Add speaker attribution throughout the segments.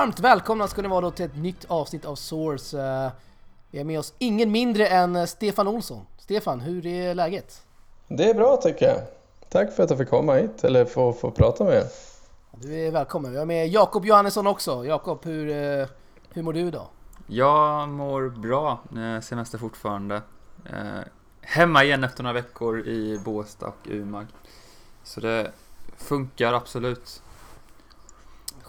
Speaker 1: Varmt välkomna ska ni vara då till ett nytt avsnitt av Source. Eh, vi har med oss ingen mindre än eh, Stefan Olsson. Stefan, hur är läget?
Speaker 2: Det är bra tycker jag. Tack för att jag fick komma hit, eller få, få prata med er.
Speaker 1: Du är välkommen. Vi har med Jakob Johannesson också. Jakob, hur, eh, hur mår du idag?
Speaker 3: Jag mår bra, semester fortfarande. Hemma igen efter några veckor i Båstad och Umag. Så det funkar absolut.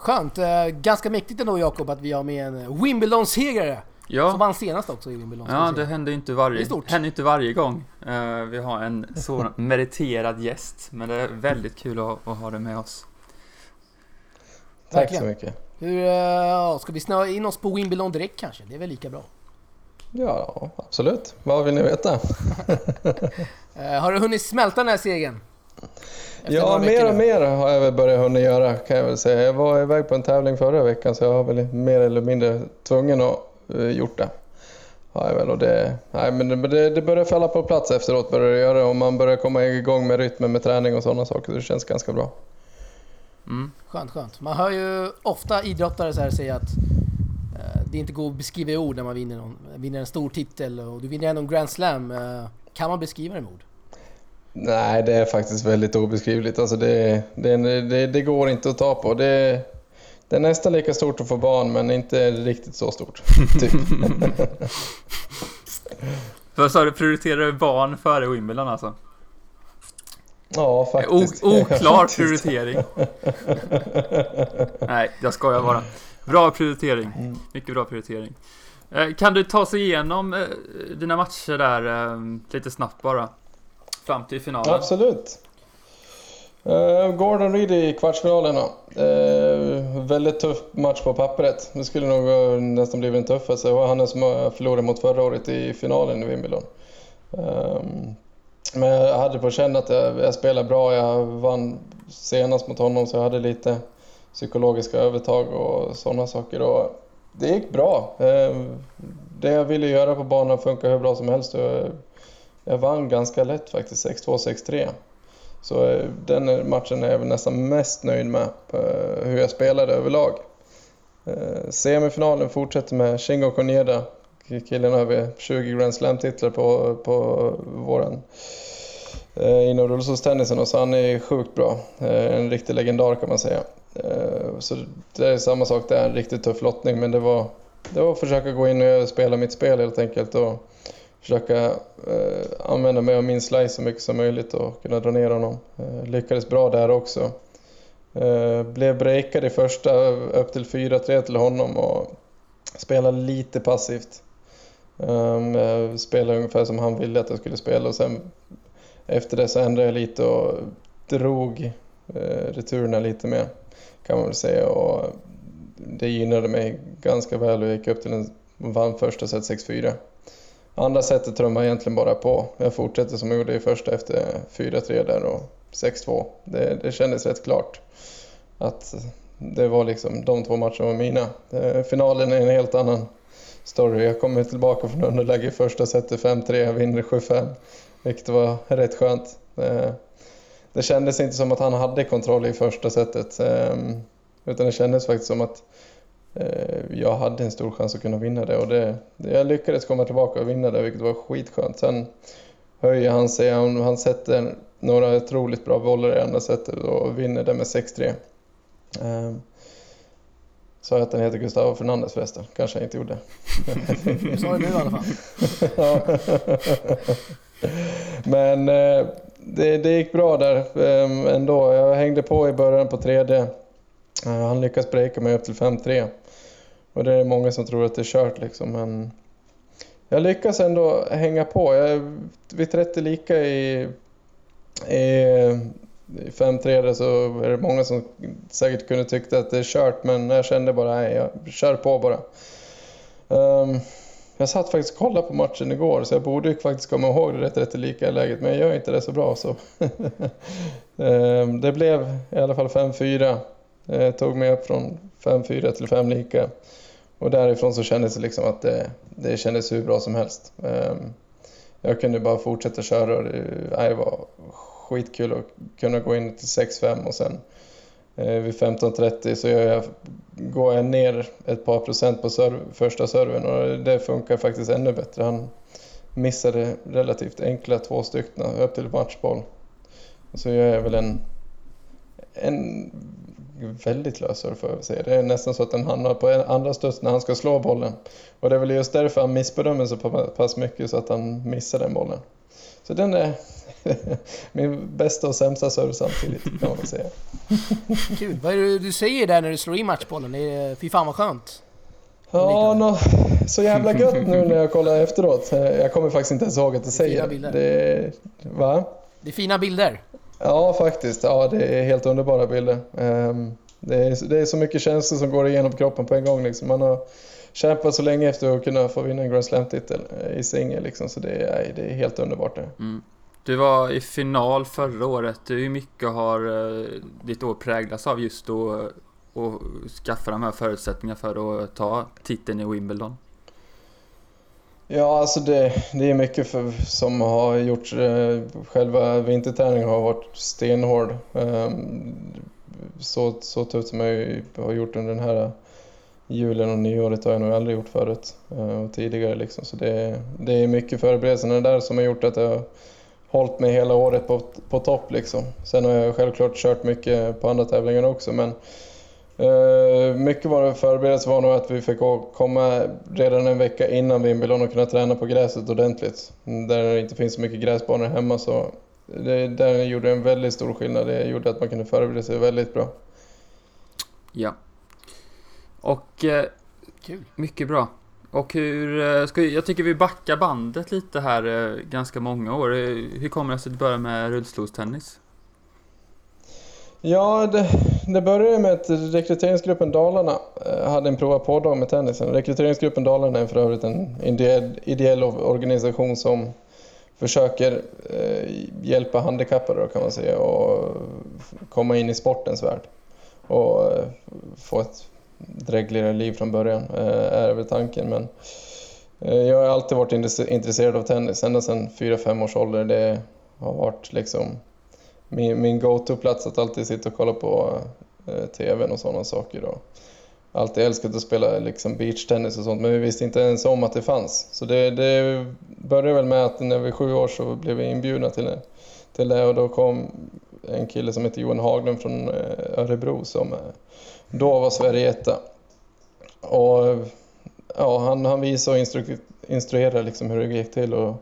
Speaker 1: Skönt. Eh, ganska mäktigt ändå Jakob att vi har med en Wimbledon-segrare. Ja. Som vann senast också i Wimbledon.
Speaker 3: Ja, det händer inte varje, det händer inte varje gång uh, vi har en så meriterad gäst. Men det är väldigt kul att, att ha det med oss.
Speaker 2: Tack Verkligen. så mycket.
Speaker 1: Hur, uh, ska vi snöa in oss på Wimbledon direkt kanske? Det är väl lika bra?
Speaker 2: Ja, absolut. Vad vill ni veta?
Speaker 1: uh, har du hunnit smälta den här segern?
Speaker 2: Ja, mer och mer har jag väl börjat hunna göra kan jag väl säga. Jag var iväg på en tävling förra veckan så jag har väl mer eller mindre tvungen att uh, gjort det. Jag väl och det, nej, men det, det börjar falla på plats efteråt börjar det göra och man börjar komma igång med rytmen med träning och sådana saker. Så det känns ganska bra.
Speaker 1: Mm. Skönt, skönt. Man hör ju ofta idrottare så här säga att uh, det inte går att beskriva i ord när man vinner, någon, vinner en stor titel och du vinner ändå en Grand Slam. Uh, kan man beskriva det med ord?
Speaker 2: Nej, det är faktiskt väldigt obeskrivligt. Alltså det, det, det, det går inte att ta på. Det, det är nästan lika stort att få barn, men inte riktigt så stort. Typ.
Speaker 3: Vad sa du, prioriterar du barn före Wimbledon alltså?
Speaker 2: Ja, faktiskt.
Speaker 3: O oklar prioritering. Nej, jag skojar bara. Bra prioritering. Mm. Mycket bra prioritering. Eh, kan du ta sig igenom eh, dina matcher där eh, lite snabbt bara? Fram till finalen.
Speaker 2: Absolut. Uh, Gordon Reed i kvartsfinalen uh, Väldigt tuff match på pappret. Det skulle nog eh, nästan blivit den tuffaste. Det var han som förlorade mot förra året i finalen i Wimbledon. Um, men jag hade på känn att jag, jag spelade bra. Jag vann senast mot honom så jag hade lite psykologiska övertag och sådana saker. Och det gick bra. Uh, det jag ville göra på banan funkar hur bra som helst. Jag vann ganska lätt faktiskt, 6-2, 6-3. Så eh, den matchen är jag nästan mest nöjd med, eh, hur jag spelade överlag. Eh, semifinalen fortsätter med Shingo Koneda. Killen har över 20 Grand Slam-titlar på, på våren inom rullstolstennisen och så han är sjukt bra. En riktig legendar kan man säga. Så det är samma sak där, en riktigt tuff lottning men det var, det var att försöka gå in och spela mitt spel helt enkelt. Och försöka eh, använda mig av min slice så mycket som möjligt och kunna dra ner honom. Eh, lyckades bra där också. Eh, blev breakad i första upp till 4-3 till honom och spelade lite passivt. Eh, spelade ungefär som han ville att jag skulle spela och sen efter det så ändrade jag lite och drog eh, returerna lite mer kan man väl säga och det gynnade mig ganska väl och jag gick upp till en vann första set 6-4. Andra sättet trummar egentligen bara på. Jag fortsätter som jag gjorde i första efter 4-3 där och 6-2. Det, det kändes rätt klart att det var liksom de två matcherna var mina. Eh, finalen är en helt annan story. Jag kommer tillbaka från underläge i första setet 5-3, jag vinner 7-5, vilket var rätt skönt. Eh, det kändes inte som att han hade kontroll i första setet, ehm, utan det kändes faktiskt som att jag hade en stor chans att kunna vinna det och det, jag lyckades komma tillbaka och vinna det vilket var skitskönt. Sen höjer han sig, han, han sätter några otroligt bra bollar i andra setet och vinner det med 6-3. Eh, Sa jag att den heter Gustavo Fernandez förresten? Kanske jag inte gjorde.
Speaker 1: Du sa det nu i alla fall.
Speaker 2: Men eh, det, det gick bra där ändå. Jag hängde på i början på tredje. Han lyckas breaka mig upp till 5-3. Och det är många som tror att det är kört liksom, men jag lyckas ändå hänga på. Jag, vid 30 lika i, i, i 5-3 så är det många som säkert kunde tycka att det är kört, men jag kände bara nej, jag kör på bara. Um, jag satt faktiskt och kollade på matchen igår, så jag borde ju faktiskt komma ihåg det 30 lika i läget, men jag gör inte det så bra. Så. Ehm, det blev i alla fall 5-4. Jag tog mig upp från 5-4 till 5 lika. Och därifrån så kändes det liksom att det, det kändes hur bra som helst. Ehm, jag kunde bara fortsätta köra och det, var skitkul att kunna gå in till 6-5 och sen eh, vid 15.30 så jag, går jag ner ett par procent på serv, första serven och det funkar faktiskt ännu bättre. Han missade relativt enkla två stycken upp till matchboll. Så gör jag väl en, en väldigt lös surf får jag säga. Det är nästan så att den hamnar på andra studs när han ska slå bollen. Och det är väl just därför han missbedömer så pass mycket så att han missar den bollen. Så den är min bästa och sämsta serve samtidigt kan man väl säga.
Speaker 1: Kul. Vad är det du säger där när du slår i matchbollen? Fy fan vad skönt.
Speaker 2: Ja, no, så jävla gött nu när jag kollar efteråt. Jag kommer faktiskt inte ens ihåg att du säger
Speaker 1: det.
Speaker 2: Det, va?
Speaker 1: det är fina bilder.
Speaker 2: Ja, faktiskt. Ja, det är helt underbara bilder. Ehm, det är, det är så mycket känslor som går igenom kroppen på en gång. Liksom. Man har kämpat så länge efter att kunna få vinna en Grand Slam-titel eh, i singel. Liksom. Så det är, det är helt underbart. Det.
Speaker 3: Mm. Du var i final förra året. Hur mycket har eh, ditt år präglats av just att och skaffa de här förutsättningarna för att ta titeln i Wimbledon?
Speaker 2: Ja, alltså det, det är mycket för, som har gjort eh, själva vinterträningen har varit stenhård. Ehm, så, så tufft som jag har gjort under den här julen och nyåret har jag nog aldrig gjort förut eh, och tidigare liksom. Så det, det är mycket förberedelser där som har gjort att jag har hållit mig hela året på, på topp liksom. Sen har jag självklart kört mycket på andra tävlingar också men mycket var förberedelse var nog att vi fick komma redan en vecka innan Wimbledon och kunna träna på gräset ordentligt. Där det inte finns så mycket gräsbanor hemma så det, det gjorde en väldigt stor skillnad. Det gjorde att man kunde förbereda sig väldigt bra.
Speaker 3: Ja. Och eh,
Speaker 1: Kul.
Speaker 3: mycket bra. Och hur, eh, ska, jag tycker vi backar bandet lite här eh, ganska många år. Hur kommer det sig att du började med rullstolstennis?
Speaker 2: Ja, det, det började med att rekryteringsgruppen Dalarna eh, hade en prova på med tennisen. Rekryteringsgruppen Dalarna är för övrigt en ideell, organisation som försöker eh, hjälpa handikappade då, kan man säga och komma in i sportens värld och eh, få ett drägligare liv från början eh, är väl tanken. Men eh, jag har alltid varit intresserad av tennis ända sedan 4-5 års ålder. Det har varit liksom min, min go-to-plats att alltid sitta och kolla på eh, TVn och sådana saker. Och alltid älskat att spela liksom beachtennis och sånt men vi visste inte ens om att det fanns. Så det, det började väl med att när vi var sju år så blev vi inbjudna till, till det och då kom en kille som heter Johan Haglund från eh, Örebro som eh, då var Sverige etta. Och ja, han, han visade och instru, instruerade liksom hur det gick till. Och,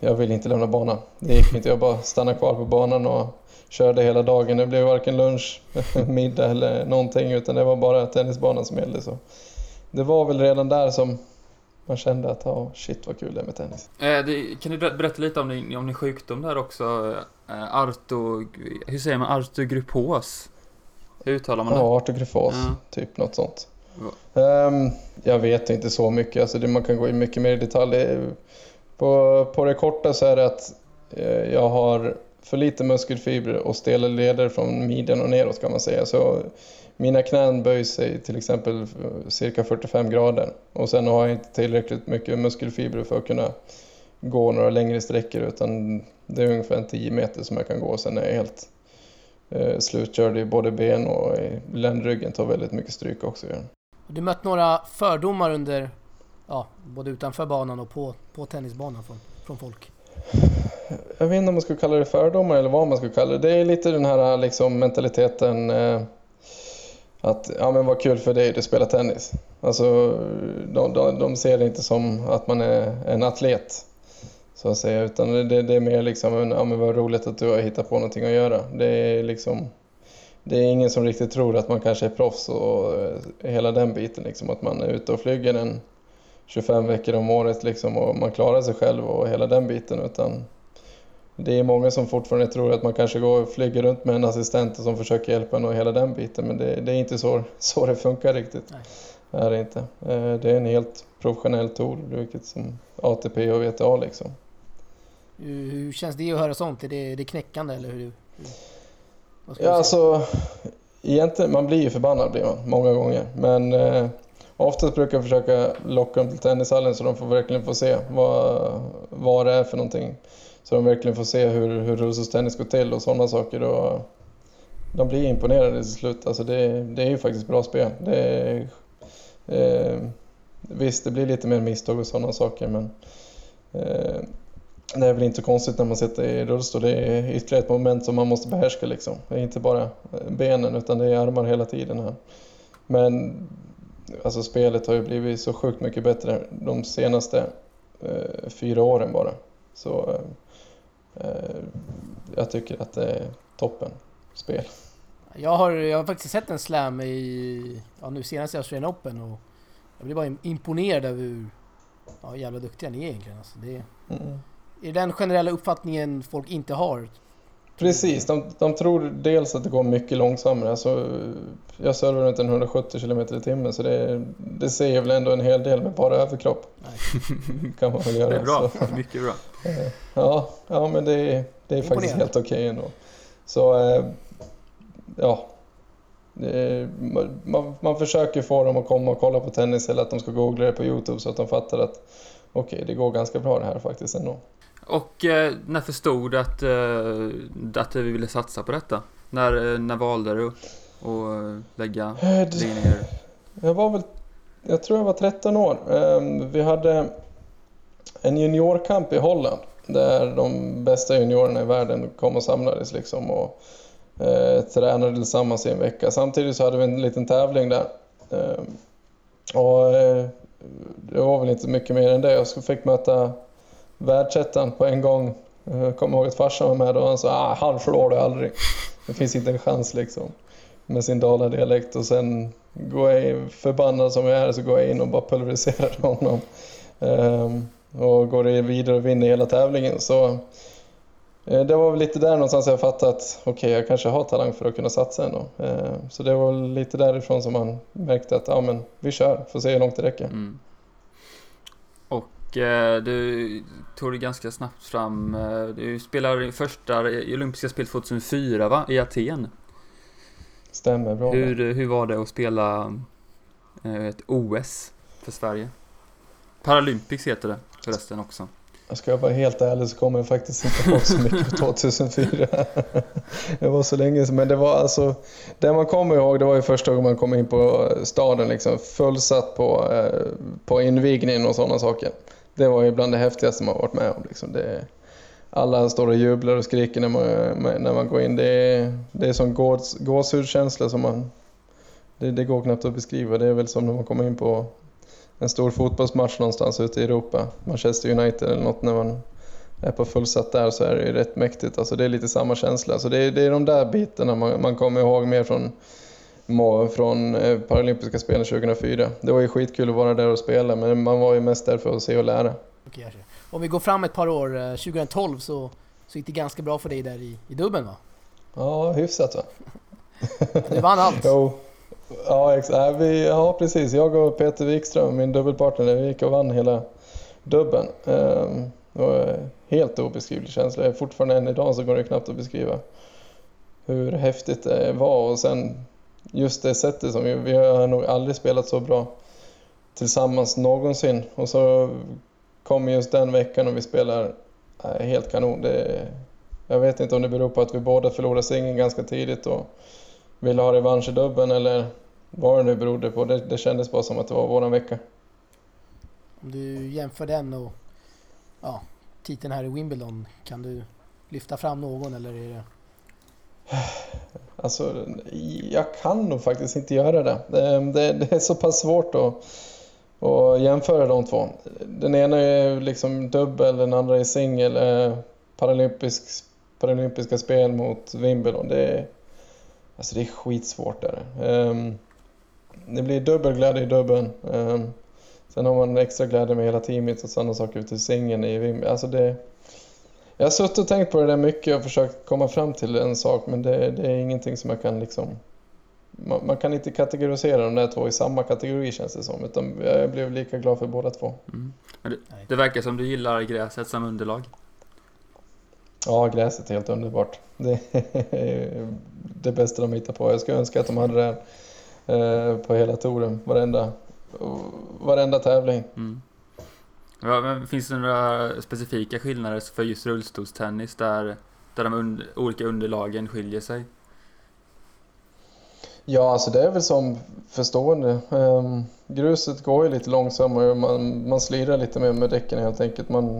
Speaker 2: jag ville inte lämna banan. Det gick inte. Jag bara stannade kvar på banan och körde hela dagen. Det blev varken lunch, middag eller någonting utan det var bara tennisbanan som gällde. Så det var väl redan där som man kände att oh, shit vad kul det är med tennis.
Speaker 3: Eh, det, kan du berätta lite om din, om din sjukdom där också? Eh, arto, hur säger man? Artogrypos? Hur uttalar man det?
Speaker 2: Ja, artogrypos, ja. typ något sånt. Um, jag vet inte så mycket, alltså det, man kan gå in mycket mer i detalj. På, på det korta så är det att eh, jag har för lite muskelfibrer och stela leder från midjan och neråt kan man säga. Så mina knän böjer sig till exempel cirka 45 grader och sen har jag inte tillräckligt mycket muskelfibrer för att kunna gå några längre sträckor utan det är ungefär 10 meter som jag kan gå och sen är jag helt eh, slutkörd i både ben och ländryggen tar väldigt mycket stryk också.
Speaker 1: Du mött några fördomar under ja, både utanför banan och på, på tennisbanan från, från folk?
Speaker 2: Jag vet inte om man ska kalla det fördomar eller vad man ska kalla det. Det är lite den här liksom, mentaliteten eh, att ja, men vad kul för dig, du spelar tennis. Alltså, de, de, de ser det inte som att man är en atlet så att säga, utan det, det är mer liksom, ja, men vad roligt att du har hittat på någonting att göra. Det är liksom det är ingen som riktigt tror att man kanske är proffs och eh, hela den biten, liksom, att man är ute och flyger en 25 veckor om året liksom och man klarar sig själv och hela den biten utan det är många som fortfarande tror att man kanske går och flyger runt med en assistent som försöker hjälpa en och hela den biten men det, det är inte så, så det funkar riktigt. Nej. Är det, inte. Eh, det är en helt professionell tool, vilket som ATP och VTA liksom.
Speaker 1: Hur känns det att höra sånt? Är det, är det knäckande eller hur? hur
Speaker 2: ja, alltså egentligen, man blir ju förbannad blir man många gånger men eh, Oftast brukar jag försöka locka dem till tennishallen så de får verkligen få se vad, vad det är för någonting. Så de verkligen får se hur, hur rullstolstennis går till och sådana saker. Och de blir imponerade till slut. Alltså det, det är ju faktiskt bra spel. Det är, eh, visst, det blir lite mer misstag och sådana saker men eh, det är väl inte konstigt när man sitter i rullstol. Det är ytterligare ett moment som man måste behärska liksom. Det är inte bara eh, benen utan det är armar hela tiden här. Men alltså spelet har ju blivit så sjukt mycket bättre de senaste eh, fyra åren bara. Så eh, jag tycker att det är toppen spel.
Speaker 1: Jag har, jag har faktiskt sett en slam i, ja nu senast i Australian Open och jag blir bara imponerad över hur ja, jävla duktiga ni är egentligen. Alltså det, mm. Är den generella uppfattningen folk inte har?
Speaker 2: Precis, de, de tror dels att det går mycket långsammare. Alltså, jag servar runt 170 km i timmen så det, det säger väl ändå en hel del med bara överkropp. kan man väl göra.
Speaker 3: Det är bra, så. mycket bra.
Speaker 2: Ja, ja men det, det är faktiskt helt okej okay ändå. Så eh, ja, man, man försöker få dem att komma och kolla på tennis eller att de ska googla det på Youtube så att de fattar att okej, okay, det går ganska bra det här faktiskt ändå.
Speaker 3: Och eh, när förstod du att, eh, att du ville satsa på detta? När, eh, när valde du att lägga
Speaker 2: dig ner? Jag var väl, jag tror jag var 13 år. Ehm, vi hade en juniorkamp i Holland där de bästa juniorerna i världen kom och samlades liksom och eh, tränade tillsammans i en vecka. Samtidigt så hade vi en liten tävling där. Eh, och eh, det var väl inte mycket mer än det. Jag fick möta världsettan på en gång. Jag kommer ihåg att farsan var med och han sa ah, han förlorar aldrig. Det finns inte en chans liksom. Med sin daladialekt och sen går jag in, förbannad som jag är så går jag in och bara pulveriserar honom. Um, och går vidare och vinner hela tävlingen. Så eh, det var väl lite där någonstans jag fattade att okej, okay, jag kanske har talang för att kunna satsa ändå. Ehm, så det var lite därifrån som man märkte att ja, men vi kör, får se hur långt det räcker. Mm.
Speaker 3: Och eh, du tog det ganska snabbt fram. Du spelade första olympiska spel 2004 va? I Aten.
Speaker 2: Stämmer bra.
Speaker 3: Hur, hur var det att spela ett OS för Sverige? Paralympics heter det förresten också.
Speaker 2: Jag ska vara helt ärlig så kommer jag faktiskt inte ihåg så mycket på 2004. det var så länge sedan. Men det var alltså, det man kommer ihåg det var ju första gången man kom in på staden liksom. Fullsatt på, eh, på invigningen och sådana saker. Det var ju bland det häftigaste man varit med om. Liksom. Det, alla står och jublar och skriker när man, när man går in. Det är, det är sån gås, gåshudskänsla som man... Det, det går knappt att beskriva. Det är väl som när man kommer in på en stor fotbollsmatch någonstans ute i Europa, Manchester United eller något, när man är på fullsatt där så är det ju rätt mäktigt. Alltså det är lite samma känsla. Så det är, det är de där bitarna man, man kommer ihåg mer från, från eh, Paralympiska spelen 2004. Det var ju skitkul att vara där och spela, men man var ju mest där för att se och lära.
Speaker 1: Okej, Om vi går fram ett par år, 2012 eh, så, så gick det ganska bra för dig där i, i dubben va?
Speaker 2: Ja, hyfsat va?
Speaker 1: Du vann allt?
Speaker 2: jo. Ja, exakt. Vi, ja, precis. Jag och Peter Wikström, min dubbelpartner, vi gick och vann hela dubben. Ehm, det var helt obeskrivlig känsla. Fortfarande än idag så går det knappt att beskriva hur häftigt det var och sen just det sättet som vi, vi har nog aldrig spelat så bra tillsammans någonsin och så kommer just den veckan och vi spelar äh, helt kanon. Det, jag vet inte om det beror på att vi båda förlorade singeln ganska tidigt och ville ha revansch i dubben eller vad det nu berodde på. Det, det kändes bara som att det var våran vecka.
Speaker 1: Om du jämför den och ja, titeln här i Wimbledon, kan du lyfta fram någon eller är det...
Speaker 2: Alltså, jag kan nog faktiskt inte göra det. Det, det, det är så pass svårt att, att jämföra de två. Den ena är liksom dubbel, den andra är singel. Eh, paralympisk, paralympiska spel mot Wimbledon. Det är, Alltså det är skitsvårt där. Ehm, det blir dubbel glädje i dubbeln. Ehm, sen har man extra glädje med hela teamet och sådana saker ute i singeln i Wimbledon. Alltså det, jag har suttit och tänkt på det där mycket och försökt komma fram till en sak men det, det är ingenting som jag kan liksom... Man, man, kan inte kategorisera de där två i samma kategori känns det som. Utan jag blev lika glad för båda två. Mm.
Speaker 3: Det, det verkar som du gillar gräset som underlag.
Speaker 2: Ja, gräset är helt underbart. Det är det bästa de hittar på. Jag skulle önska att de hade det eh, på hela touren, varenda, varenda tävling. Mm.
Speaker 3: Ja, men finns det några specifika skillnader för just rullstolstennis där, där de und olika underlagen skiljer sig?
Speaker 2: Ja, alltså det är väl som förstående. Um, gruset går ju lite långsammare och man, man slirar lite mer med däcken helt enkelt. Man,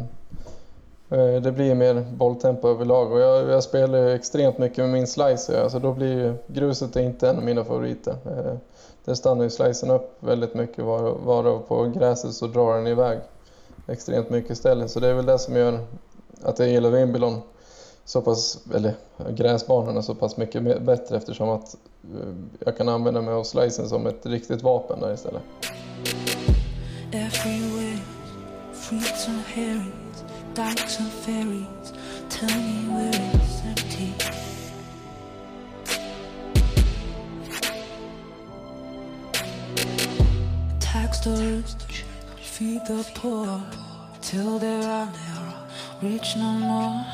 Speaker 2: uh, det blir mer bolltempo överlag och jag, jag spelar extremt mycket med min slicer. Alltså då blir gruset inte en av mina favoriter. Eh, uh, där stannar ju slicen upp väldigt mycket varav var på gräset så drar den iväg extremt mycket ställen. Så det är väl det som gör att jag gillar Wimbledon så pass, eller gräsbanorna så pass mycket bättre eftersom att eh, jag kan använda mig av slicen som ett riktigt vapen där istället. Tax those feed the poor till there are rich no more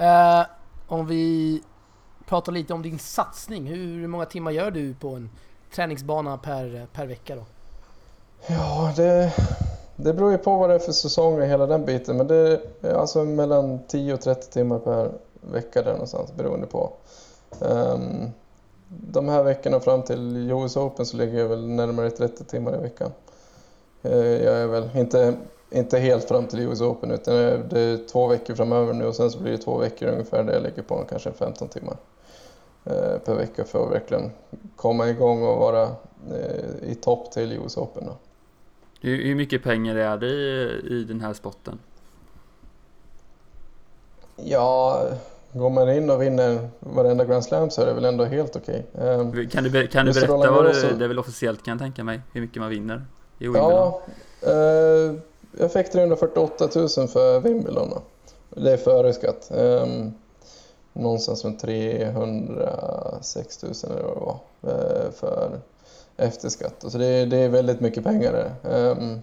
Speaker 1: Uh, om vi pratar lite om din satsning. Hur många timmar gör du på en träningsbana per, per vecka då?
Speaker 2: Ja, det, det beror ju på vad det är för säsong och hela den biten. Men det är alltså mellan 10 och 30 timmar per vecka där någonstans beroende på. Um, de här veckorna fram till US Open så ligger jag väl närmare 30 timmar i veckan. Uh, jag är väl inte inte helt fram till US Open utan det är två veckor framöver nu och sen så blir det två veckor ungefär där jag ligger på kanske 15 timmar eh, per vecka för att verkligen komma igång och vara eh, i topp till US Open. Då.
Speaker 3: Hur mycket pengar är det i, i den här spotten?
Speaker 2: Ja, går man in och vinner varenda Grand Slam så är det väl ändå helt okej.
Speaker 3: Okay. Kan du, kan du berätta vad det, det är väl officiellt kan jag tänka mig, hur mycket man vinner i Wimbledon?
Speaker 2: Ja, eh, jag fick 348 000 för Wimbledon. Det är före skatt. Um, någonstans med 306 000 eller vad det var uh, för efter skatt. Så det, det, är väldigt mycket pengar um,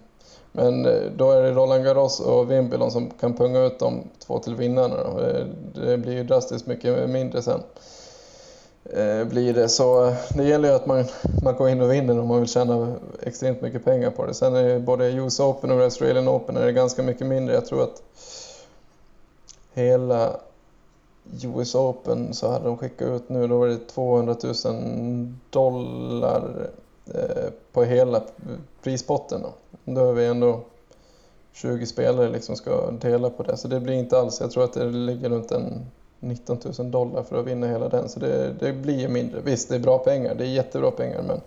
Speaker 2: Men eh, då är det Roland Garros och Wimbledon som kan punga ut de två till vinnarna. Det, det blir ju drastiskt mycket mindre sen. Eh, blir det. Så eh, det gäller ju att man, man går in och vinner om man vill tjäna extremt mycket pengar på det. Sen är både US Open och Australian Open är det ganska mycket mindre. Jag tror att hela US Open så hade de skickat ut nu, då var det 200 000 dollar eh, på hela prispotten. Då. då är vi ändå 20 spelare liksom ska dela på det, så det blir inte alls, jag tror att det ligger runt en 19 000 dollar för att vinna hela den. Så det, det blir mindre. Visst, det är bra pengar. Det är jättebra pengar. Men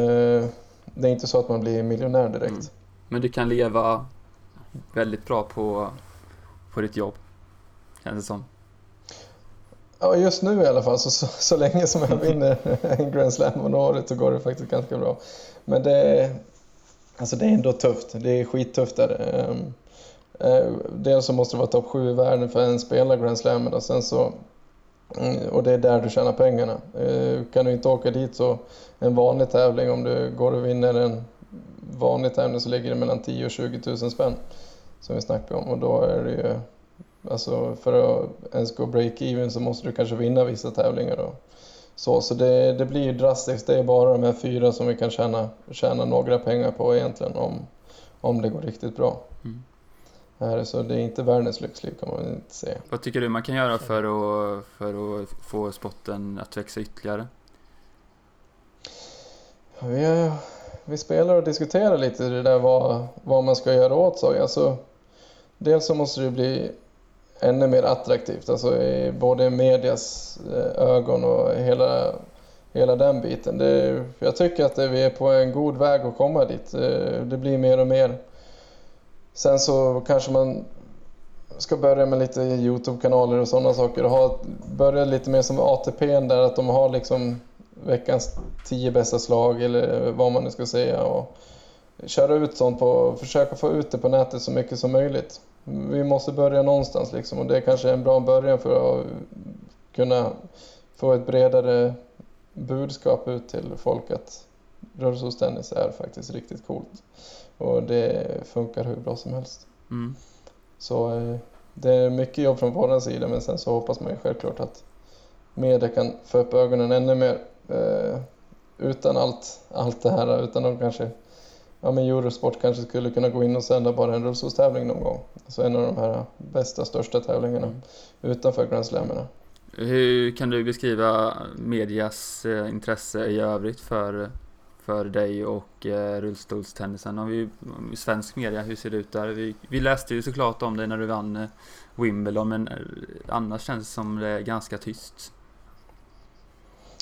Speaker 2: eh, det är inte så att man blir miljonär direkt. Mm.
Speaker 3: Men du kan leva väldigt bra på, på ditt jobb, känns det som.
Speaker 2: Ja, just nu i alla fall. Så, så, så länge som jag vinner en Grand Slam om året så går det faktiskt ganska bra. Men det, alltså det är ändå tufft. Det är skittufft där. Um, Eh, dels så måste du vara topp 7 i världen för en spela Grand Slam och sen så mm, och det är där du tjänar pengarna. Eh, kan du inte åka dit så en vanlig tävling, om du går och vinner en vanlig tävling så ligger det mellan 10 och 20 000 spänn som vi snackade om och då är det ju alltså för att ens gå break-even så måste du kanske vinna vissa tävlingar och så, så det, det blir drastiskt. Det är bara de här fyra som vi kan tjäna, tjäna några pengar på egentligen om, om det går riktigt bra. Mm är så det är inte världens lyxliv kan man inte säga.
Speaker 3: Vad tycker du man kan göra för att, för att få spotten att växa ytterligare?
Speaker 2: Vi, vi spelar och diskuterar lite det där vad, vad man ska göra åt saken. Alltså, dels så måste det bli ännu mer attraktivt, alltså i både medias eh, ögon och hela, hela den biten. Det, jag tycker att vi är på en god väg att komma dit. Eh, det blir mer och mer Sen så kanske man ska börja med lite Youtube-kanaler och sådana saker och ha, börja lite mer som ATP där att de har liksom veckans tio bästa slag eller vad man nu ska säga och köra ut sånt på, och försöka få ut det på nätet så mycket som möjligt. Vi måste börja någonstans liksom och det är kanske är en bra början för att kunna få ett bredare budskap ut till folk att rullstolstennis är faktiskt riktigt coolt. Och det funkar hur bra som helst. Mm. Så eh, det är mycket jobb från vår sida men sen så hoppas man ju självklart att media kan få upp ögonen ännu mer. Eh, utan allt, allt det här, utan de kanske Ja men Eurosport kanske skulle kunna gå in och sända bara en rullstolstävling någon gång. Alltså en av de här bästa, största tävlingarna mm. utanför Grand Slamerna.
Speaker 3: Hur kan du beskriva medias eh, intresse i övrigt för, för dig och eh, rullstolstennisen? Har vi, svensk media, hur ser det ut där? Vi, vi läste ju såklart om dig när du vann eh, Wimbledon, men eh, annars känns det som det är ganska tyst.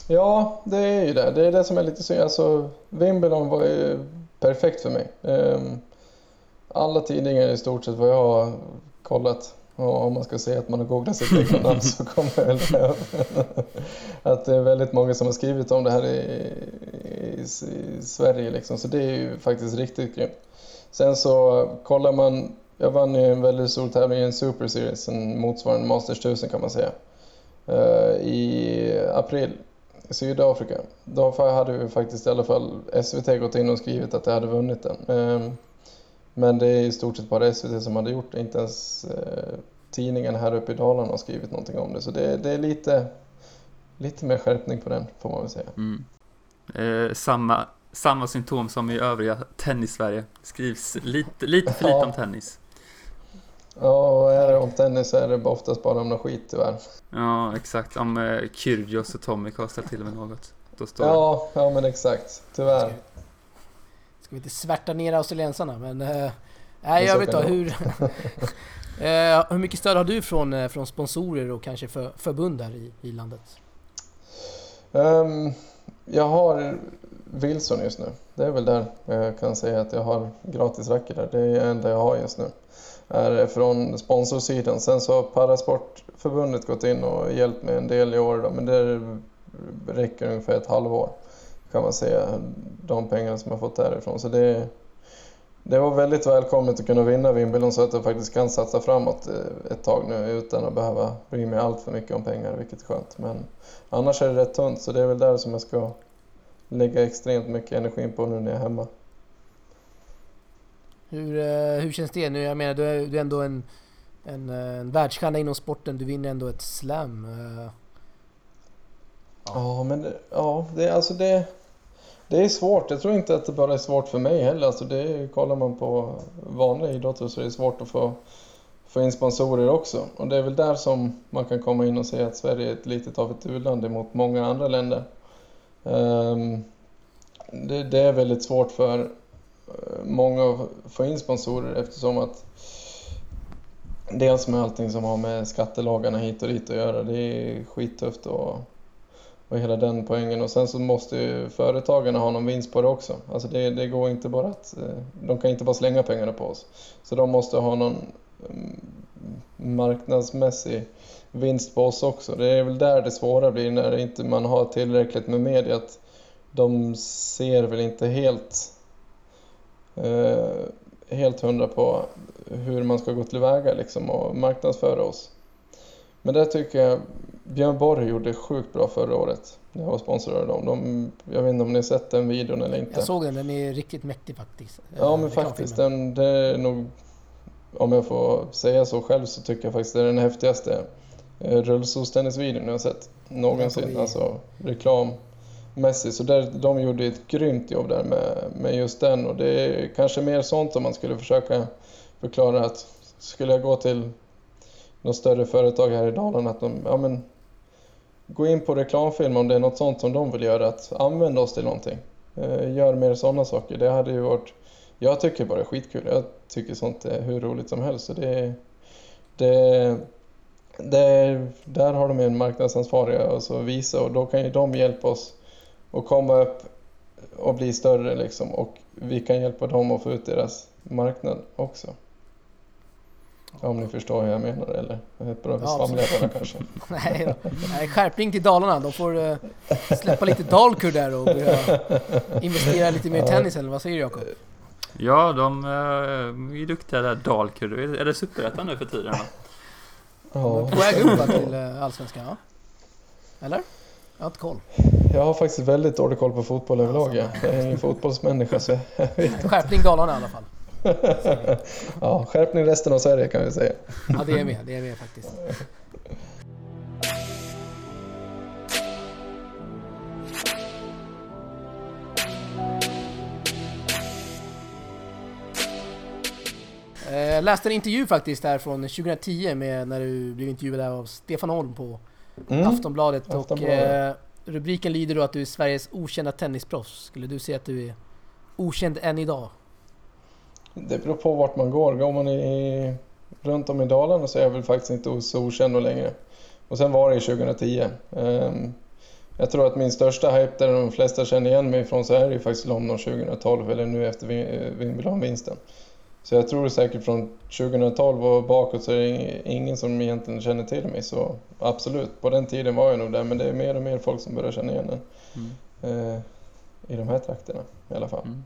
Speaker 2: Ja, det är ju det. Det är det som är lite synd. Alltså, Wimbledon var ju perfekt för mig. Ehm, alla tidningar i stort sett vad jag har kollat och om man ska säga att man har googlat sitt eget namn så kommer väl det. Att det är väldigt många som har skrivit om det här i, i, i Sverige liksom. Så det är ju faktiskt riktigt grymt. Sen så kollar man, jag vann ju en väldigt stor tävling i en Super Series, en motsvarande Masters 1000 kan man säga. Uh, I april i Sydafrika. Då hade vi faktiskt i alla fall SVT gått in och skrivit att jag hade vunnit den. Men det är i stort sett bara SVT som hade gjort det, inte ens eh, tidningen här uppe i Dalarna har skrivit någonting om det. Så det, det är lite, lite mer skärpning på den får man väl säga. Mm.
Speaker 3: Eh, samma, samma symptom som i övriga tennis-Sverige. Skrivs lite, lite för lite ja. om tennis.
Speaker 2: Ja, och är det om tennis så är det oftast bara om något skit tyvärr.
Speaker 3: Ja, exakt. Om eh, Kyrgios och Tommy har ställt till med något.
Speaker 2: Då står ja, ja, men exakt. Tyvärr
Speaker 1: ska vi inte svärta ner australiensarna men... Eh, nej, jag vet inte hur... eh, hur mycket stöd har du från, eh, från sponsorer och kanske för, förbund där i, i landet?
Speaker 2: Um, jag har Wilson just nu. Det är väl där jag kan säga att jag har gratis racket där. Det är det enda jag har just nu. Är från sponsorsidan. Sen så har Parasportförbundet gått in och hjälpt mig en del i år då, men det räcker ungefär ett halvår kan man säga, de pengarna som jag fått därifrån. Så det, det var väldigt välkommet att kunna vinna Wimbledon så att jag faktiskt kan satsa framåt eh, ett tag nu utan att behöva bry mig allt för mycket om pengar, vilket är skönt. Men annars är det rätt tunt, så det är väl där som jag ska lägga extremt mycket energi på nu när jag är hemma.
Speaker 1: Hur, eh, hur känns det? Nu, jag menar, du är, du är ändå en, en, eh, en världsstjärna inom sporten, du vinner ändå ett slam.
Speaker 2: Ja, ja men det, ja, det, alltså det det är svårt. Jag tror inte att det bara är svårt för mig heller. Alltså det, kollar man på vanliga idrotter så är det svårt att få, få in sponsorer också. Och det är väl där som man kan komma in och säga att Sverige är ett litet av ett u-land mot många andra länder. Um, det, det, är väldigt svårt för eh, många att få in sponsorer eftersom att dels med allting som har med skattelagarna hit och dit att göra, det är skittufft och och hela den poängen. Och sen så måste ju företagarna ha någon vinst på det också. Alltså det, det går inte bara att... Eh, de kan inte bara slänga pengarna på oss. Så de måste ha någon mm, marknadsmässig vinst på oss också. Det är väl där det svåra blir när inte man har tillräckligt med media. Att de ser väl inte helt, eh, helt hundra på hur man ska gå tillväga liksom och marknadsföra oss. Men det tycker jag Björn Borg gjorde sjukt bra förra året. Jag var sponsrad av dem. De, jag vet inte om ni har sett den videon eller inte.
Speaker 1: Jag såg den, den är riktigt mäktig faktiskt.
Speaker 2: Ja men faktiskt, den, det är nog... Om jag får säga så själv så tycker jag faktiskt det är den häftigaste eh, rullstolstennisvideon jag har sett någonsin. Alltså reklammässigt. Så där, de gjorde ett grymt jobb där med, med just den och det är kanske mer sånt om man skulle försöka förklara att skulle jag gå till något större företag här i Dalarna att de, ja men gå in på reklamfilm om det är något sånt som de vill göra, att använda oss till någonting. Eh, gör mer sådana saker. Det hade ju varit, jag tycker bara det är skitkul. Jag tycker sånt är hur roligt som helst. Så det, det, det, där har de en marknadsansvariga alltså visa och då kan ju de hjälpa oss att komma upp och bli större liksom och vi kan hjälpa dem att få ut deras marknad också. Om ni förstår hur jag menar eller? Bra ja, svamlar bara kanske.
Speaker 1: nej, nej, skärpning till Dalarna. De får uh, släppa lite Dalkurd där och börja investera lite mer i tennis eller vad säger du Jakob?
Speaker 3: Ja, de uh, är duktiga där Dalkurd. Är det Superettan nu för tiden? Va?
Speaker 1: Ja. På väg upp till uh, Allsvenskan, ja? Eller? Jag har inte koll.
Speaker 2: Jag har faktiskt väldigt dålig koll på fotboll överlag. Jag är ingen fotbollsmänniska så jag
Speaker 1: vet Skärpning Dalarna i alla fall.
Speaker 2: ja, skärpning resten av Sverige kan vi säga.
Speaker 1: ja, det är med. Det är med faktiskt. Jag eh, läste en intervju faktiskt här från 2010 med när du blev intervjuad av Stefan Holm på, mm. Aftonbladet. Aftonbladet. Och eh, rubriken lyder då att du är Sveriges okända tennisproffs. Skulle du säga att du är okänd än idag?
Speaker 2: Det beror på vart man går. Går man i, runt om i Dalarna så är jag väl faktiskt inte så okänd längre. Och sen var det 2010. Um, jag tror att min största hype där de flesta känner igen mig ifrån så är det ju faktiskt London 2012 eller nu efter Wimbledon-vinsten. Så jag tror säkert från 2012 och bakåt så är det ingen som egentligen känner till mig. Så absolut, på den tiden var jag nog där men det är mer och mer folk som börjar känna igen en. Mm. Eh, I de här trakterna i alla fall. Mm.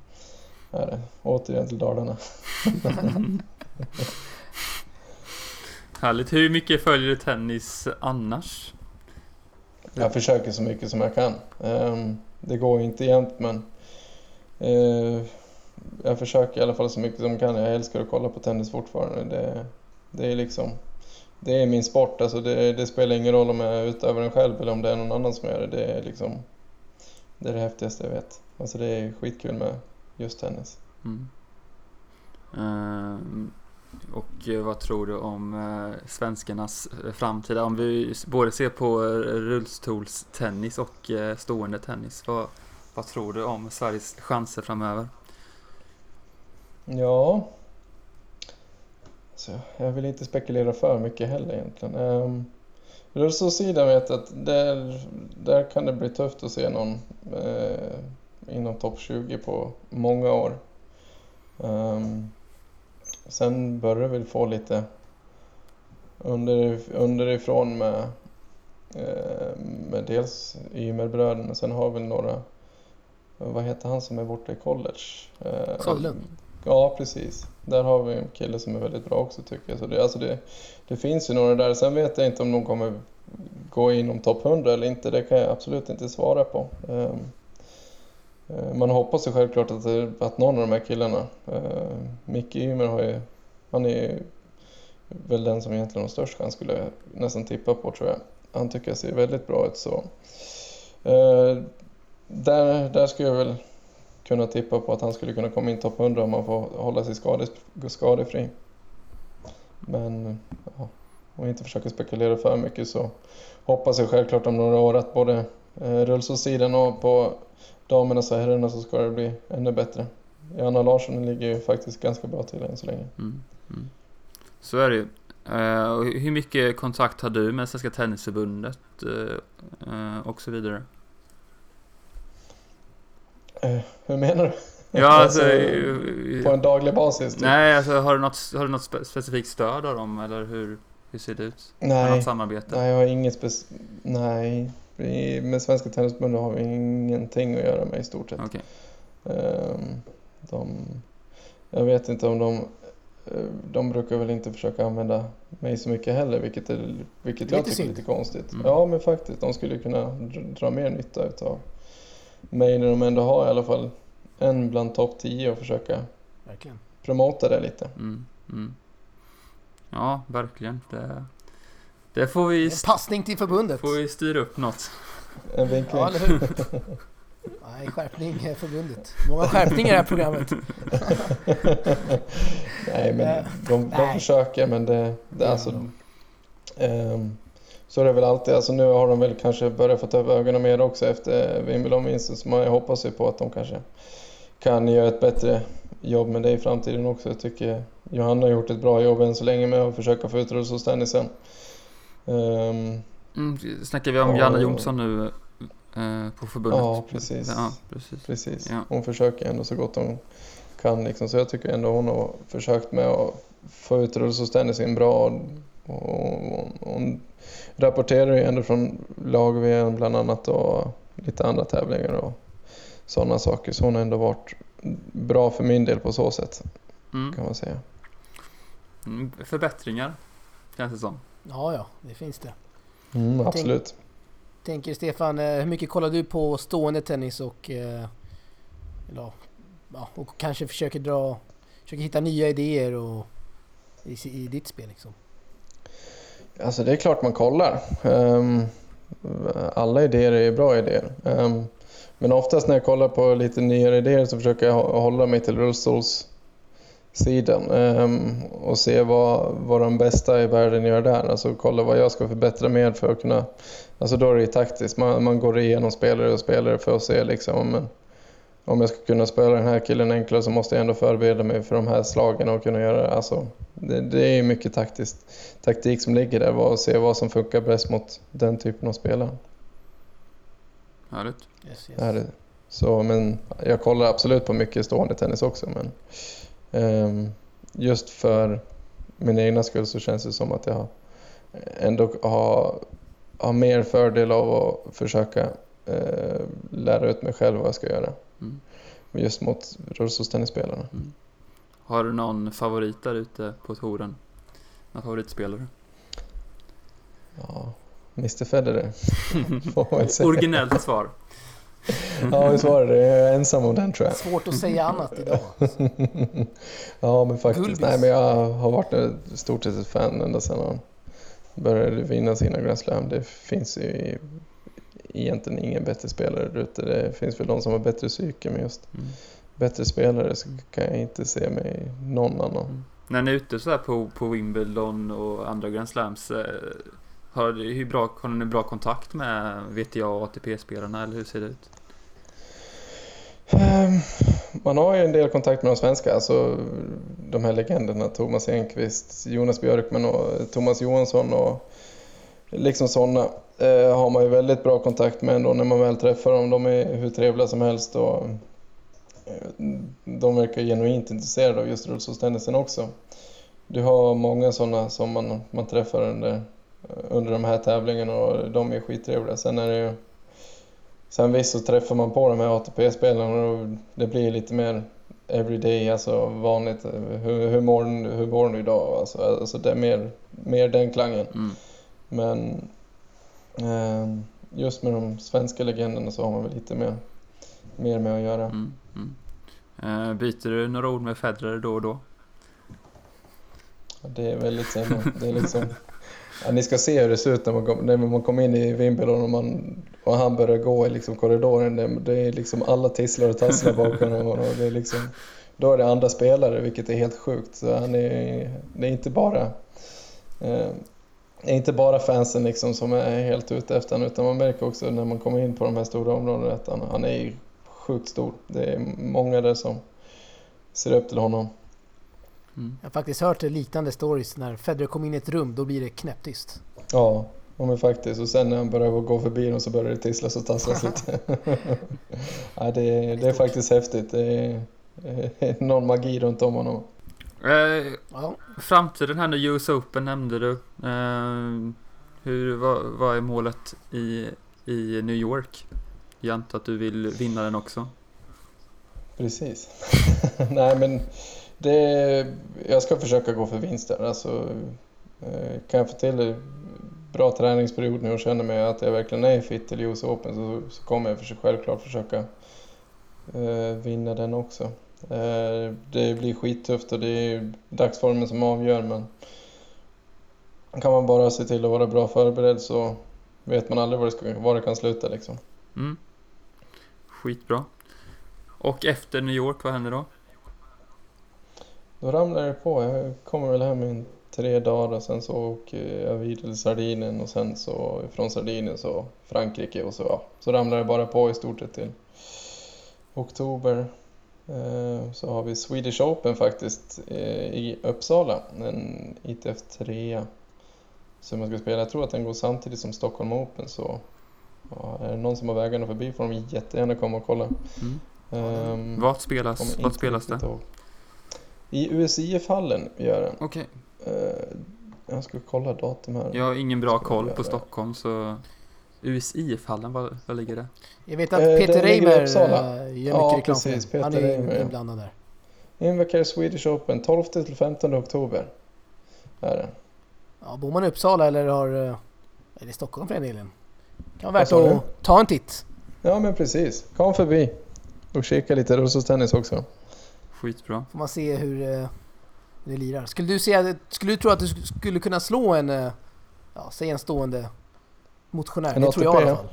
Speaker 2: Är det. Återigen till Dalarna.
Speaker 3: Härligt. Hur mycket följer du tennis annars?
Speaker 2: Jag försöker så mycket som jag kan. Um, det går inte jämt men uh, jag försöker i alla fall så mycket som jag kan. Jag älskar att kolla på tennis fortfarande. Det, det är liksom det är min sport. Alltså det, det, spelar ingen roll om jag utövar den själv eller om det är någon annan som gör det. Det är liksom det är det häftigaste jag vet. Alltså det är skitkul med just tennis. Mm.
Speaker 3: Uh, och vad tror du om uh, svenskarnas framtida, om vi både ser på rullstolstennis och uh, stående tennis. Vad, vad tror du om Sveriges chanser framöver?
Speaker 2: Ja, så jag vill inte spekulera för mycket heller egentligen. Um, Rullstolssidan vet jag att där, där kan det bli tufft att se någon eh, inom topp 20 på många år. Um, sen börjar väl få lite under, underifrån med, eh, med dels Ymerbröderna, sen har vi några, vad heter han som är borta i college?
Speaker 1: Eh, Sjölund?
Speaker 2: Ja, precis. Där har vi en kille som är väldigt bra också tycker jag. Så det, alltså det, det finns ju några där. Sen vet jag inte om de kommer gå inom topp 100 eller inte. Det kan jag absolut inte svara på. Um, Eh, man hoppas ju självklart att, att någon av de här killarna, eh, Micke Ymer har ju, han är ju väl den som egentligen har störst chans skulle jag nästan tippa på tror jag. Han tycker jag ser väldigt bra ut så. Eh, där, där skulle jag väl kunna tippa på att han skulle kunna komma in topp 100 om han får hålla sig skades, skadefri. Men ja, om inte försöker spekulera för mycket så hoppas jag självklart om några år att både rullstolssidan och på damernas och herrarna så ska det bli ännu bättre. Johanna Larsson ligger ju faktiskt ganska bra till än så länge. Mm, mm.
Speaker 3: Så är det ju. Uh, hur mycket kontakt har du med Svenska Tennisförbundet uh, uh, och så vidare?
Speaker 2: Eh, hur menar du?
Speaker 3: Ja, alltså, alltså,
Speaker 2: på en daglig basis? Typ.
Speaker 3: Nej, alltså, har, du något, har du något specifikt stöd av dem eller hur, hur ser det ut?
Speaker 2: Nej,
Speaker 3: något samarbete?
Speaker 2: Nej, jag har inget specifikt. Nej, vi, med Svenska Tennisförbundet har vi ingenting att göra med i stort sett.
Speaker 3: Okay.
Speaker 2: Um, de, jag vet inte om de... Eh, de brukar väl inte försöka använda mig så mycket heller, vilket, är, vilket jag tycker är lite konstigt. Mm. Ja, men faktiskt. De skulle kunna dra mer nytta utav mig när de ändå har i alla fall en bland topp 10 och försöka verkligen. promota det lite.
Speaker 3: Mm, mm. Ja, verkligen. Det, det får vi... En
Speaker 1: passning till förbundet.
Speaker 3: Får vi styra upp något.
Speaker 2: En vinkling.
Speaker 1: Ja, eller hur? Nej, skärpning är förbundet. Många skärpningar i det här programmet.
Speaker 2: Nej, men de, de Nej. försöker, men det... det alltså, um, så är det väl alltid. Alltså nu har de väl kanske börjat få ta upp ögonen mer också efter Wimbledon-vinsten. Så man hoppas ju på att de kanske kan göra ett bättre jobb med det i framtiden också. Jag tycker Johanna har gjort ett bra jobb än så länge med att försöka få ut rullstolstennisen.
Speaker 3: Um, mm, snackar vi om och, Janne Jonsson nu eh, på förbundet?
Speaker 2: Ja, precis. Ja, precis. precis. Ja. Hon försöker ändå så gott hon kan. Liksom. Så jag tycker ändå hon har försökt med att få ut rullstolstennisen bra. Och, och, hon rapporterar ju ändå från lag-VM bland annat och lite andra tävlingar och sådana saker. Så hon har ändå varit bra för min del på så sätt. Mm. Kan man säga.
Speaker 3: Mm, förbättringar känns det som.
Speaker 1: Ja, ja, det finns det.
Speaker 2: Mm, absolut. Tänk,
Speaker 1: tänker Stefan, eh, hur mycket kollar du på stående tennis och, eh, ja, och kanske försöker dra, försöker hitta nya idéer och, i, i ditt spel liksom?
Speaker 2: Alltså det är klart man kollar. Um, alla idéer är bra idéer. Um, men oftast när jag kollar på lite nyare idéer så försöker jag hålla mig till rullstols sidan um, och se vad, vad de bästa i världen gör där. Alltså kolla vad jag ska förbättra mer för att kunna... Alltså då är det ju taktiskt. Man, man går igenom spelare och spelare för att se liksom men, om jag ska kunna spela den här killen enklare så måste jag ändå förbereda mig för de här slagen och kunna göra det. Alltså, det, det är mycket taktiskt, taktik som ligger där och se vad som funkar bäst mot den typen av spelare.
Speaker 3: Härligt.
Speaker 1: Yes,
Speaker 2: yes. Är Så, men jag kollar absolut på mycket stående tennis också. Men, just för min egna skull så känns det som att jag ändå har, har mer fördel av att försöka uh, lära ut mig själv vad jag ska göra. Mm. Just mot rullstolstennisspelarna. Mm.
Speaker 3: Har du någon favorit där ute på touren? Någon favoritspelare?
Speaker 2: Ja, Mr Federer.
Speaker 3: Originellt svar.
Speaker 2: Ja, vi svarade det. Jag är ensam om den tror jag.
Speaker 1: Svårt att säga annat idag.
Speaker 2: ja, men faktiskt. Gulbis. Nej, men jag har varit ett stort sett ett fan ända sedan han började vinna sina Grand Slam. Det finns ju egentligen ingen bättre spelare där ute. Det finns väl de som har bättre psyke, men just mm. bättre spelare så kan jag inte se mig någon annan. Mm.
Speaker 3: När ni är ute så på, på Wimbledon och andra Grand Slams, eh, har, hur bra, har ni bra kontakt med VTA och ATP-spelarna eller hur ser det ut?
Speaker 2: Ehm, man har ju en del kontakt med de svenska, alltså de här legenderna Thomas Enqvist, Jonas Björkman och Thomas Johansson och liksom sådana eh, har man ju väldigt bra kontakt med ändå när man väl träffar dem. De är hur trevliga som helst och de verkar genuint intresserade av just rullstolstennisen också. Du har många sådana som man, man träffar under, under de här tävlingarna och de är skittrevliga. Sen är det ju Sen visst så träffar man på de här ATP-spelarna och det blir lite mer everyday, alltså vanligt. Hur, hur, mår, hur mår du idag? Alltså, alltså det är mer, mer den klangen. Mm. Men eh, just med de svenska legenderna så har man väl lite mer, mer med att göra. Mm, mm.
Speaker 3: Eh, byter du några ord med Federer då och då?
Speaker 2: Det är väldigt sällan. Det är liksom, ja, ni ska se hur det ser ut när man, kom, när man kommer in i Wimbledon och, man, och han börjar gå i liksom korridoren. Det, det är liksom alla tisslar och tasslar bakom honom. Och det är liksom, då är det andra spelare, vilket är helt sjukt. Så han är, det är inte bara eh, är inte bara fansen liksom som är helt ute efter honom utan man märker också när man kommer in på de här stora områdena att han, han är sjukt stor. Det är många där som ser upp till honom.
Speaker 1: Mm. Jag har faktiskt hört liknande stories när Federer kommer in i ett rum, då blir det knäpptyst.
Speaker 2: Ja, men faktiskt. Och sen när han börjar gå förbi dem så börjar det tisslas och tasslas lite. ja, det, är, det är faktiskt häftigt. Det är, någon magi runt om honom.
Speaker 3: Eh, ja. Framtiden här nu, US Open nämnde du. Eh, hur, vad, vad är målet i, i New York? Jag antar att du vill vinna den också?
Speaker 2: Precis. Nej men det, jag ska försöka gå för vinster. Alltså, eh, kan jag få till en bra träningsperiod nu och känner mig att jag verkligen är fit till US Open så, så kommer jag för självklart försöka eh, vinna den också. Eh, det blir skittufft och det är dagsformen som avgör men kan man bara se till att vara bra förberedd så vet man aldrig var det, ska, var det kan sluta liksom. Mm.
Speaker 3: Skitbra. Och efter New York, vad händer då?
Speaker 2: Då ramlar det på. Jag kommer väl hem i tre dagar och sen så åker jag vidare till Sardinien och sen så från Sardinien så Frankrike och så ja. Så ramlar det bara på i stort sett till oktober. Eh, så har vi Swedish Open faktiskt eh, i Uppsala, en ITF 3 som jag ska spela. Jag tror att den går samtidigt som Stockholm Open så ja, är det någon som har vägarna förbi får de jättegärna komma och kolla. Mm.
Speaker 3: Um, Vart spelas, vart spelas det?
Speaker 2: I USIF-hallen gör det.
Speaker 3: Okej.
Speaker 2: Okay. Uh, jag ska kolla datum här.
Speaker 3: Jag har ingen bra koll på Stockholm så USIF-hallen, var, var ligger det?
Speaker 1: Jag vet att Peter eh, Reimer gör mycket ja, reklam precis, Peter Han är Reimer, inblandad där.
Speaker 2: Invacare Swedish Open 12 till 15 oktober. Är det.
Speaker 1: Ja, bor man i Uppsala eller har... Eh, eller i Stockholm för den delen. Kan vara värt att ta en titt.
Speaker 2: Ja men precis. Kom förbi. Och kika lite rullstolstennis också.
Speaker 3: Skitbra.
Speaker 1: Får man se hur, hur eh, det lirar. Skulle du, se, skulle du tro att du skulle kunna slå en... Eh, ja, säg en stående motionär? En det ATP, tror jag i alla fall.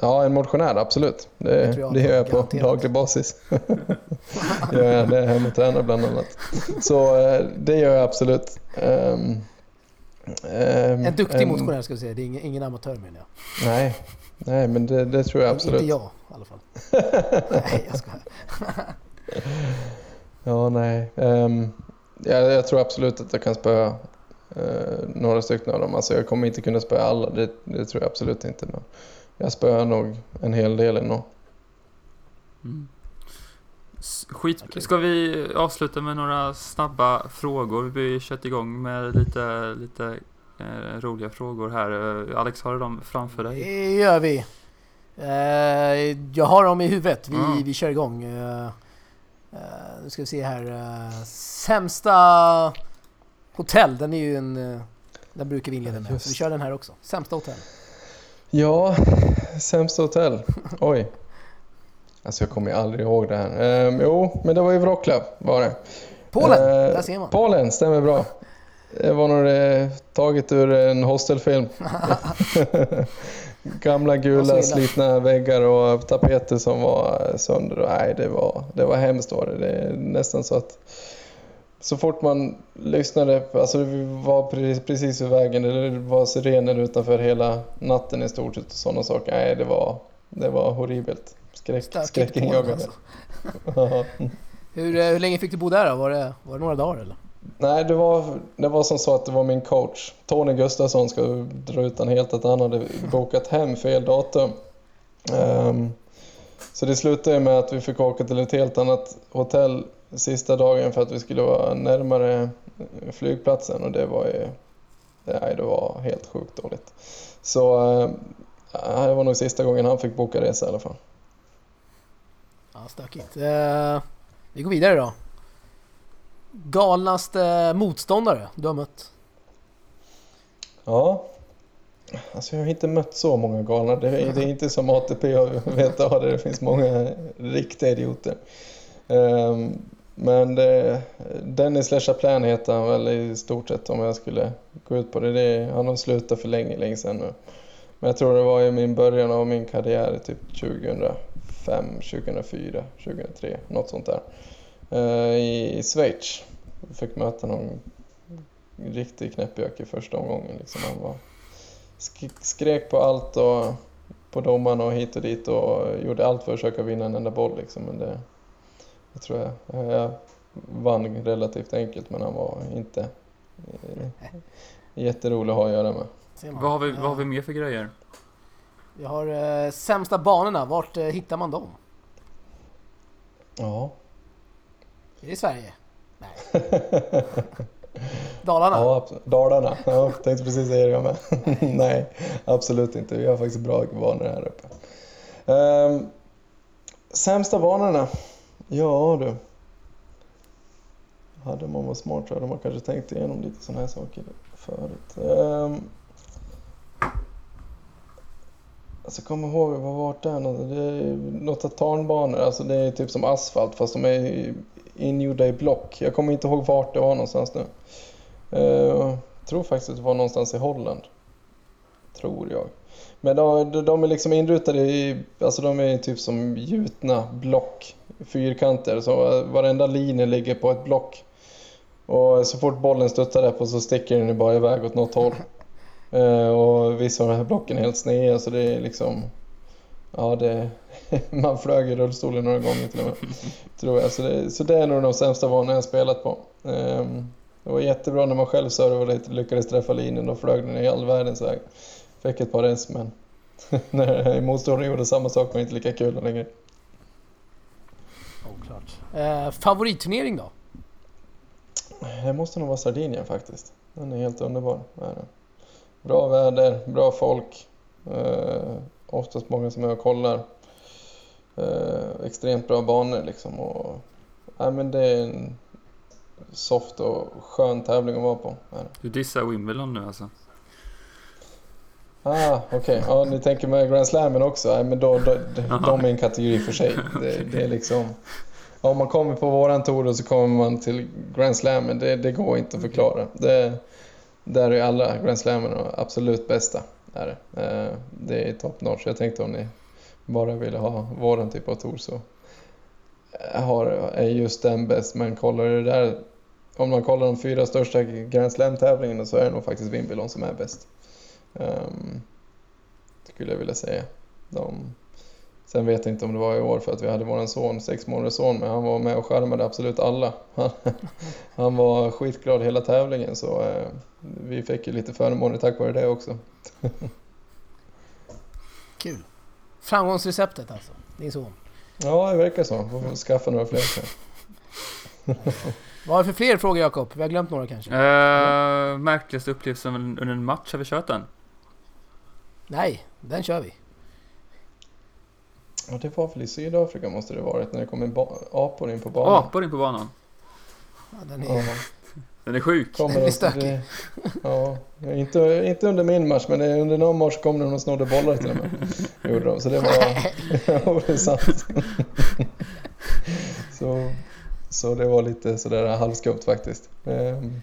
Speaker 2: Ja, en motionär, absolut. Det,
Speaker 1: Det jag
Speaker 2: det gör jag på
Speaker 1: garanterat.
Speaker 2: daglig basis. gör jag det hem och tränar bland annat. Så eh, det gör jag absolut. Ehm, ehm,
Speaker 1: En duktig
Speaker 2: en-
Speaker 1: motionär ska vi säga, det är ingen, ingen amatör menar jag.
Speaker 2: Nej, nej men det, det tror jag absolut.
Speaker 1: Inte jag i alla fall. Nej, jag skojar.
Speaker 2: Ja, nej. Um, jag, jag tror absolut att jag kan spöa eh, några stycken av dem. Alltså jag kommer inte kunna spöa alla, det, det tror jag absolut inte. Men jag spöar nog en hel del ändå.
Speaker 3: Mm. Skit. Ska vi avsluta med några snabba frågor? Vi har kört igång med lite, lite eh, roliga frågor här. Eh, Alex, har du dem framför dig?
Speaker 1: Det gör vi. Eh, jag har dem i huvudet. Vi,
Speaker 3: Mm.
Speaker 1: vi kör igång. Eh, eh, nu ska vi se här. Uh, sämsta hotell, den är ju en... eh, den brukar vi inleda med.
Speaker 2: Just.
Speaker 1: Så vi kör den här också. Sämsta hotell.
Speaker 2: Ja, sämsta hotell. Oj. Alltså jag kommer ju aldrig ihåg det här. Ehm, jo, men det var i Wroclaw var det.
Speaker 1: Polen!
Speaker 2: Eh,
Speaker 1: där ser man.
Speaker 2: Polen, stämmer bra. Det var nog taget ur en hostelfilm. Gamla gula slitna väggar och tapeter som var sönder. Och, nej, det var, det var hemskt var det. Det är nästan så att så fort man lyssnade, alltså vi var pre- precis vid vägen, det var sirener utanför hela natten i stort sett och sådana saker. Nej, det var, det var horribelt. Skräck, skräckinjagande.
Speaker 1: alltså. Hur, eh, hur länge fick du bo där då? Var det, var det några dagar eller?
Speaker 2: Nej, det var, det var som så att det var min coach. Tony Gustafsson ska dra ut den helt att han hade bokat hem fel datum. Um, så det slutade med att vi fick åka till ett helt annat hotell sista dagen för att vi skulle vara närmare flygplatsen och det var ju... Nej, det var helt sjukt dåligt. Så uh, det var nog sista gången han fick boka resa i alla fall.
Speaker 1: Ja, stökigt. Uh, vi går vidare då. Galnaste motståndare du har mött?
Speaker 2: Ja. Alltså jag har inte mött så många galna. Det är, det är inte som ATP och VTA där det finns många riktiga idioter. Um, men det, Dennis LeChaplin heter han väl i stort sett om jag skulle gå ut på det. det han har slutat för länge, länge sedan nu. Men jag tror det var i min början av min karriär, typ 2005, 2004, 2003, något sånt där. Uh, I Schweiz. Jag fick möta någon riktig knäppjök i första omgången. Liksom. Han var, sk- skrek på allt och på domaren och hit och dit och gjorde allt för att försöka vinna en enda boll. Liksom. Men det, jag tror jag, jag vann relativt enkelt men han var inte eh, jätterolig att ha att göra med.
Speaker 3: Vad har, vi, vad har vi mer för grejer?
Speaker 1: Vi har eh, sämsta banorna. Vart eh, hittar man dem?
Speaker 2: Ja.
Speaker 1: Är det i Sverige? Nej. Dalarna?
Speaker 2: Ja, Dalarna. Ja, tänkte precis säga det jag med. Nej, absolut inte. Vi har faktiskt bra banor här uppe. Um, sämsta banorna? Ja du. Hade man varit smart så hade man kanske tänkt igenom lite sådana här saker förut. Um, alltså kommer ihåg, vad var det? nå- Det är något tartanbanor, alltså det är typ som asfalt fast de är ingjorda i block. Jag kommer inte ihåg vart det var någonstans nu. Jag tror faktiskt att det var någonstans i Holland. Tror jag. Men de, de- är liksom inrutade i, alltså de är typ som gjutna block, fyrkanter. Så varenda linje ligger på ett block. Och så fort bollen stöttar där på så sticker den ju bara iväg åt något håll. Eh, och vissa av de här blocken är helt sneda så det är liksom... Ja, det... Man flög i rullstolen några gånger till och med. Tror jag. Så det, så det är nog de sämsta banorna jag spelat på. Ehm, det var jättebra när man själv servade och lyckades träffa linjen. Då flög den i all världens väg. Fick ett par S men när motståndaren gjorde samma sak var det inte lika kul längre.
Speaker 1: Oklart. Eh, favoritturnering då?
Speaker 2: Det måste nog vara Sardinien faktiskt. Den är helt underbar. Bra väder, bra folk. Eh, oftast många som är och kollar. Eh, extremt bra banor liksom. Och, nej, men det är en soft och skön tävling att vara på.
Speaker 3: Du dissar Wimbledon nu alltså?
Speaker 2: Ah, okej. Ja, ni tänker med Grand Slammen också? Nej, men då, då, de, är en kategori för sig. Det, det är liksom... Om man kommer på våran tour och så kommer man till Grand Slammen, det, det går inte att förklara. Det, där är alla Grand Slammen absolut bästa. Är det. Eh, det är top notch. Jag tänkte om ni bara ville ha våran typ av tour så har, är just den bäst. Men kollar det där, om man kollar de fyra största Grand Slam-tävlingarna så är det nog faktiskt Wimbledon som är bäst. Um, skulle jag vilja säga. De, sen vet jag inte om det var i år för att vi hade vår son, sex månaders son, men han var med och skärmade absolut alla. Han, han var skitglad hela tävlingen så eh, vi fick ju lite förmåner tack vare det också.
Speaker 1: Kul. Framgångsreceptet alltså, din son.
Speaker 2: Ja, det verkar så. Får skaffa några fler.
Speaker 1: Vad har vi för fler frågor Jakob? Vi har glömt några kanske?
Speaker 3: Uh, märkligaste upplevelsen under en match, har vi kört den?
Speaker 1: Nej, den kör vi.
Speaker 2: Ja, det var väl i Sydafrika måste det varit när det kom en apor in på banan.
Speaker 3: Apor in på banan?
Speaker 1: Ja, den är... Ja.
Speaker 3: Den är sjuk.
Speaker 1: Kommer den är stökig.
Speaker 2: Det, ja, inte, inte under min match, men under någon match kom de och snodde bollar till och med. Gjorde de, så det var... ja, det är sant. så, så det var lite sådär halvskumt faktiskt. Ehm,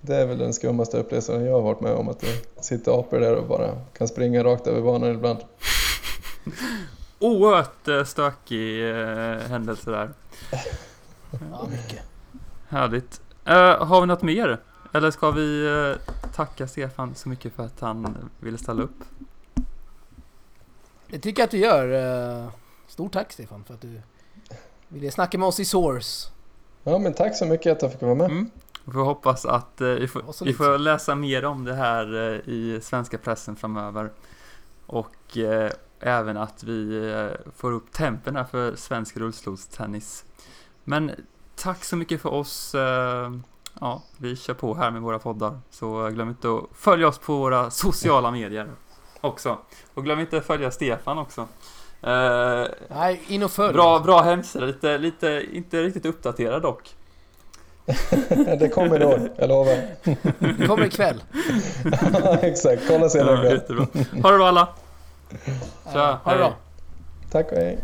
Speaker 2: det är väl den skummaste upplevelsen jag har varit med om, att det sitter apor där och bara kan springa rakt över banan ibland.
Speaker 3: Oerhört eh, stökig eh, händelse där.
Speaker 1: Ja, mycket.
Speaker 3: Härligt. Uh, har vi något mer? Eller ska vi uh, tacka Stefan så mycket för att han ville ställa upp?
Speaker 1: Det tycker jag att du gör. Uh, stort tack Stefan för att du ville snacka med oss i Source.
Speaker 2: Ja men tack så mycket att jag fick vara med. Mm.
Speaker 3: Vi får hoppas att vi får, vi, får, läsa mer om det här i svenska pressen framöver. Och även att vi får upp tempen för svensk rullstolstennis. Men tack så mycket för oss. Eh, ja, vi kör på här med våra poddar. Så glöm inte att följa oss på våra sociala medier också. Och glöm inte att följa Stefan också.
Speaker 1: Eh, Nej, in och följ.
Speaker 3: Bra, bra hemsida. Lite, lite, inte riktigt uppdaterad dock.
Speaker 2: det kommer då, jag lovar.
Speaker 1: Det kommer ikväll.
Speaker 2: ja, exakt, kolla senare
Speaker 3: ja. Ha det bra alla.
Speaker 1: Tja, ha det bra.
Speaker 2: Tack och hej.